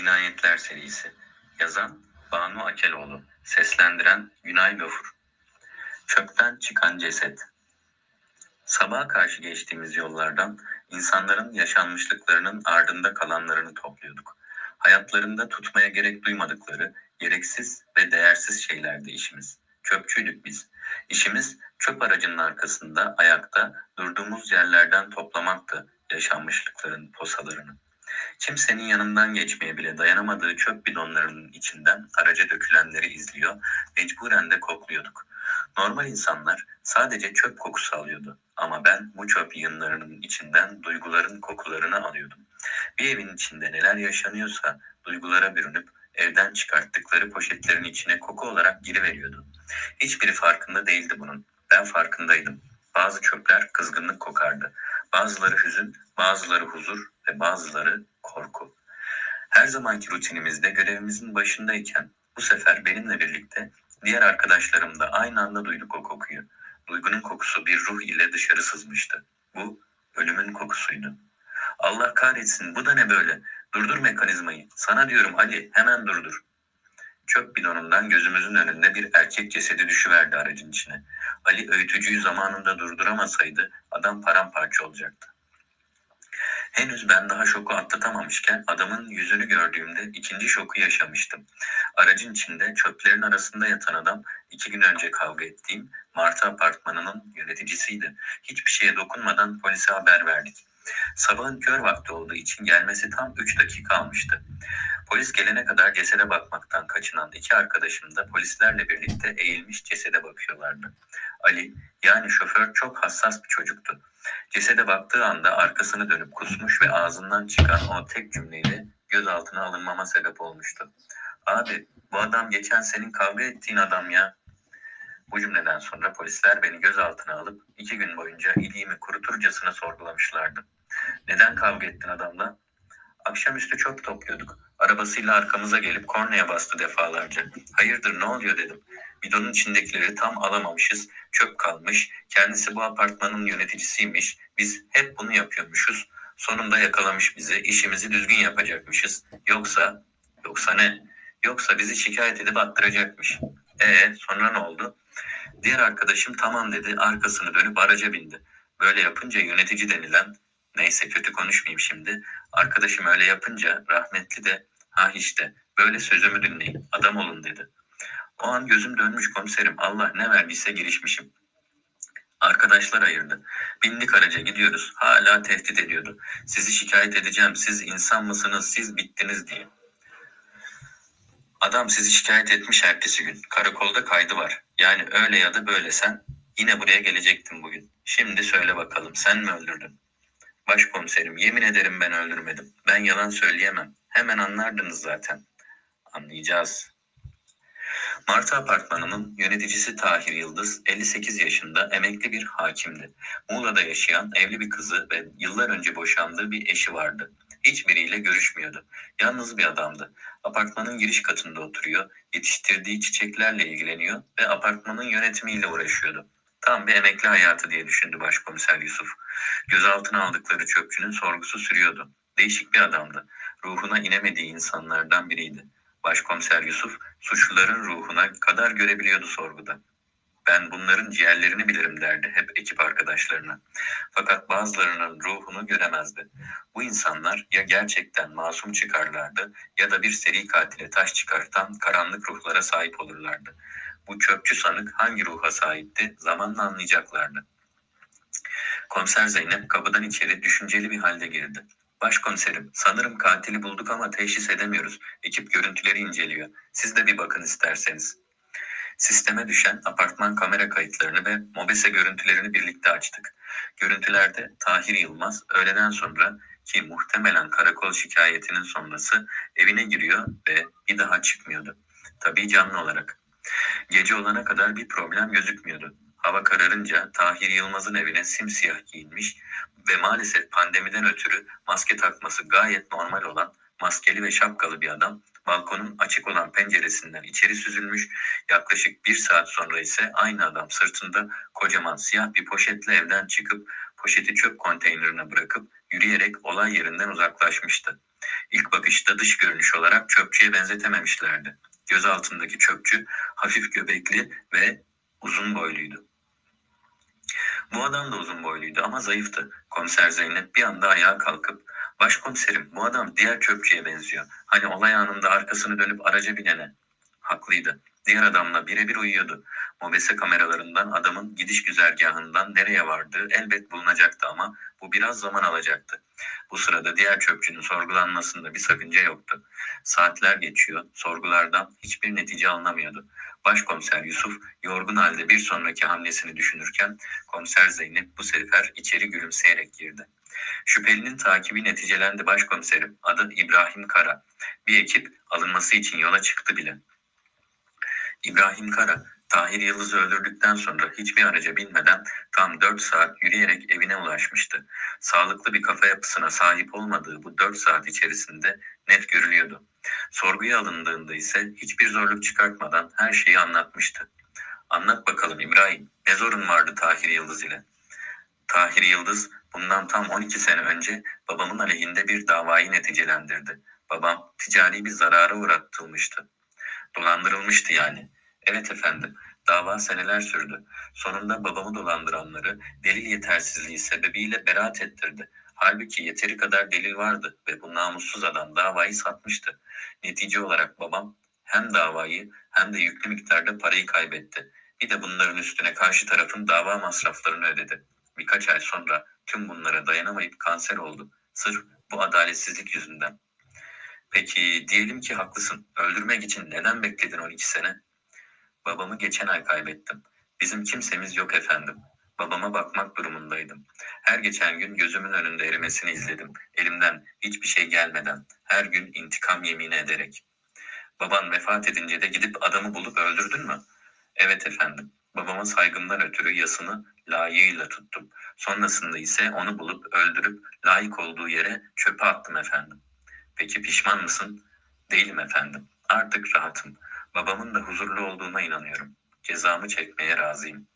Cinayetler serisi. Yazan Banu Akeloğlu. Seslendiren Günay Gafur. Çöpten çıkan ceset. Sabaha karşı geçtiğimiz yollardan insanların yaşanmışlıklarının ardında kalanlarını topluyorduk. Hayatlarında tutmaya gerek duymadıkları, gereksiz ve değersiz şeylerdi işimiz. Çöpçüydük biz. İşimiz çöp aracının arkasında ayakta durduğumuz yerlerden toplamaktı yaşanmışlıkların posalarını. Kimsenin yanından geçmeye bile dayanamadığı çöp bidonlarının içinden araca dökülenleri izliyor, mecburen de kokluyorduk. Normal insanlar sadece çöp kokusu alıyordu. Ama ben bu çöp yığınlarının içinden duyguların kokularını alıyordum. Bir evin içinde neler yaşanıyorsa duygulara bürünüp evden çıkarttıkları poşetlerin içine koku olarak giriveriyordu. Hiçbiri farkında değildi bunun. Ben farkındaydım. Bazı çöpler kızgınlık kokardı. Bazıları hüzün, bazıları huzur ve bazıları korku. Her zamanki rutinimizde görevimizin başındayken bu sefer benimle birlikte diğer arkadaşlarım da aynı anda duyduk o kokuyu. Duygunun kokusu bir ruh ile dışarı sızmıştı. Bu ölümün kokusuydu. Allah kahretsin bu da ne böyle? Durdur mekanizmayı. Sana diyorum Ali hemen durdur. Çöp bidonundan gözümüzün önünde bir erkek cesedi düşüverdi aracın içine. Ali öğütücüyü zamanında durduramasaydı adam paramparça olacaktı. Henüz ben daha şoku atlatamamışken adamın yüzünü gördüğümde ikinci şoku yaşamıştım. Aracın içinde çöplerin arasında yatan adam iki gün önce kavga ettiğim Martı apartmanının yöneticisiydi. Hiçbir şeye dokunmadan polise haber verdik. Sabahın kör vakti olduğu için gelmesi tam 3 dakika almıştı. Polis gelene kadar cesede bakmaktan kaçınan iki arkadaşım da polislerle birlikte eğilmiş cesede bakıyorlardı. Ali yani şoför çok hassas bir çocuktu. Cesede baktığı anda arkasını dönüp kusmuş ve ağzından çıkan o tek cümleyle gözaltına alınmama sebep olmuştu. Abi bu adam geçen senin kavga ettiğin adam ya. Bu cümleden sonra polisler beni gözaltına alıp iki gün boyunca iliğimi kuruturcasına sorgulamışlardı. Neden kavga ettin adamla? Akşamüstü çöp topluyorduk. Arabasıyla arkamıza gelip kornaya bastı defalarca. Hayırdır ne oluyor dedim. Bidonun içindekileri tam alamamışız. Çöp kalmış. Kendisi bu apartmanın yöneticisiymiş. Biz hep bunu yapıyormuşuz. Sonunda yakalamış bizi. İşimizi düzgün yapacakmışız. Yoksa, yoksa ne? Yoksa bizi şikayet edip attıracakmış. E sonra ne oldu? Diğer arkadaşım tamam dedi. Arkasını dönüp araca bindi. Böyle yapınca yönetici denilen Neyse kötü konuşmayayım şimdi. Arkadaşım öyle yapınca rahmetli de ha işte böyle sözümü dinleyin adam olun dedi. O an gözüm dönmüş komiserim Allah ne verdiyse girişmişim. Arkadaşlar ayırdı. Bindik araca gidiyoruz. Hala tehdit ediyordu. Sizi şikayet edeceğim. Siz insan mısınız? Siz bittiniz diye. Adam sizi şikayet etmiş ertesi gün. Karakolda kaydı var. Yani öyle ya da böyle sen yine buraya gelecektin bugün. Şimdi söyle bakalım sen mi öldürdün? Başkomiserim yemin ederim ben öldürmedim. Ben yalan söyleyemem. Hemen anlardınız zaten. Anlayacağız. Martı Apartmanı'nın yöneticisi Tahir Yıldız 58 yaşında emekli bir hakimdi. Muğla'da yaşayan evli bir kızı ve yıllar önce boşandığı bir eşi vardı. Hiçbiriyle görüşmüyordu. Yalnız bir adamdı. Apartmanın giriş katında oturuyor, yetiştirdiği çiçeklerle ilgileniyor ve apartmanın yönetimiyle uğraşıyordu. Tam bir emekli hayatı diye düşündü başkomiser Yusuf. Gözaltına aldıkları çöpçünün sorgusu sürüyordu. Değişik bir adamdı. Ruhuna inemediği insanlardan biriydi. Başkomiser Yusuf suçluların ruhuna kadar görebiliyordu sorguda. Ben bunların ciğerlerini bilirim derdi hep ekip arkadaşlarına. Fakat bazılarının ruhunu göremezdi. Bu insanlar ya gerçekten masum çıkarlardı ya da bir seri katile taş çıkartan karanlık ruhlara sahip olurlardı. Bu çöpçü sanık hangi ruha sahipti zamanla anlayacaklardı. Komiser Zeynep kapıdan içeri düşünceli bir halde girdi. Başkomiserim, sanırım katili bulduk ama teşhis edemiyoruz. Ekip görüntüleri inceliyor. Siz de bir bakın isterseniz. Sisteme düşen apartman kamera kayıtlarını ve MOBESE görüntülerini birlikte açtık. Görüntülerde Tahir Yılmaz öğleden sonra ki muhtemelen karakol şikayetinin sonrası evine giriyor ve bir daha çıkmıyordu. Tabii canlı olarak. Gece olana kadar bir problem gözükmüyordu. Hava kararınca Tahir Yılmaz'ın evine simsiyah giyinmiş ve maalesef pandemiden ötürü maske takması gayet normal olan maskeli ve şapkalı bir adam balkonun açık olan penceresinden içeri süzülmüş. Yaklaşık bir saat sonra ise aynı adam sırtında kocaman siyah bir poşetle evden çıkıp poşeti çöp konteynerine bırakıp yürüyerek olay yerinden uzaklaşmıştı. İlk bakışta dış görünüş olarak çöpçüye benzetememişlerdi. Göz altındaki çöpçü hafif göbekli ve uzun boyluydu. Bu adam da uzun boyluydu ama zayıftı. Komiser Zeynep bir anda ayağa kalkıp Başkomiserim bu adam diğer çöpçüye benziyor. Hani olay anında arkasını dönüp araca binene. Haklıydı. Diğer adamla birebir uyuyordu. Mobese kameralarından adamın gidiş güzergahından nereye vardığı elbet bulunacaktı ama bu biraz zaman alacaktı. Bu sırada diğer çöpçünün sorgulanmasında bir sakınca yoktu. Saatler geçiyor, sorgulardan hiçbir netice alınamıyordu. Başkomiser Yusuf yorgun halde bir sonraki hamlesini düşünürken komiser Zeynep bu sefer içeri gülümseyerek girdi. Şüphelinin takibi neticelendi başkomiserim. Adı İbrahim Kara. Bir ekip alınması için yola çıktı bile. İbrahim Kara, Tahir Yıldız'ı öldürdükten sonra hiçbir araca binmeden tam 4 saat yürüyerek evine ulaşmıştı. Sağlıklı bir kafa yapısına sahip olmadığı bu 4 saat içerisinde net görülüyordu. Sorguya alındığında ise hiçbir zorluk çıkartmadan her şeyi anlatmıştı. Anlat bakalım İbrahim, ne zorun vardı Tahir Yıldız ile? Tahir Yıldız bundan tam 12 sene önce babamın aleyhinde bir davayı neticelendirdi. Babam ticari bir zarara uğratılmıştı. Dolandırılmıştı yani. Evet efendim, dava seneler sürdü. Sonunda babamı dolandıranları delil yetersizliği sebebiyle beraat ettirdi. Halbuki yeteri kadar delil vardı ve bu namussuz adam davayı satmıştı. Netice olarak babam hem davayı hem de yüklü miktarda parayı kaybetti. Bir de bunların üstüne karşı tarafın dava masraflarını ödedi. Birkaç ay sonra tüm bunlara dayanamayıp kanser oldu. Sırf bu adaletsizlik yüzünden. Peki diyelim ki haklısın. Öldürmek için neden bekledin 12 sene? Babamı geçen ay kaybettim. Bizim kimsemiz yok efendim. Babama bakmak durumundaydım. Her geçen gün gözümün önünde erimesini izledim. Elimden hiçbir şey gelmeden, her gün intikam yemini ederek. Baban vefat edince de gidip adamı bulup öldürdün mü? Evet efendim. Babama saygımdan ötürü yasını layığıyla tuttum. Sonrasında ise onu bulup öldürüp layık olduğu yere çöpe attım efendim. Peki pişman mısın? Değilim efendim. Artık rahatım. Babamın da huzurlu olduğuna inanıyorum. Cezamı çekmeye razıyım.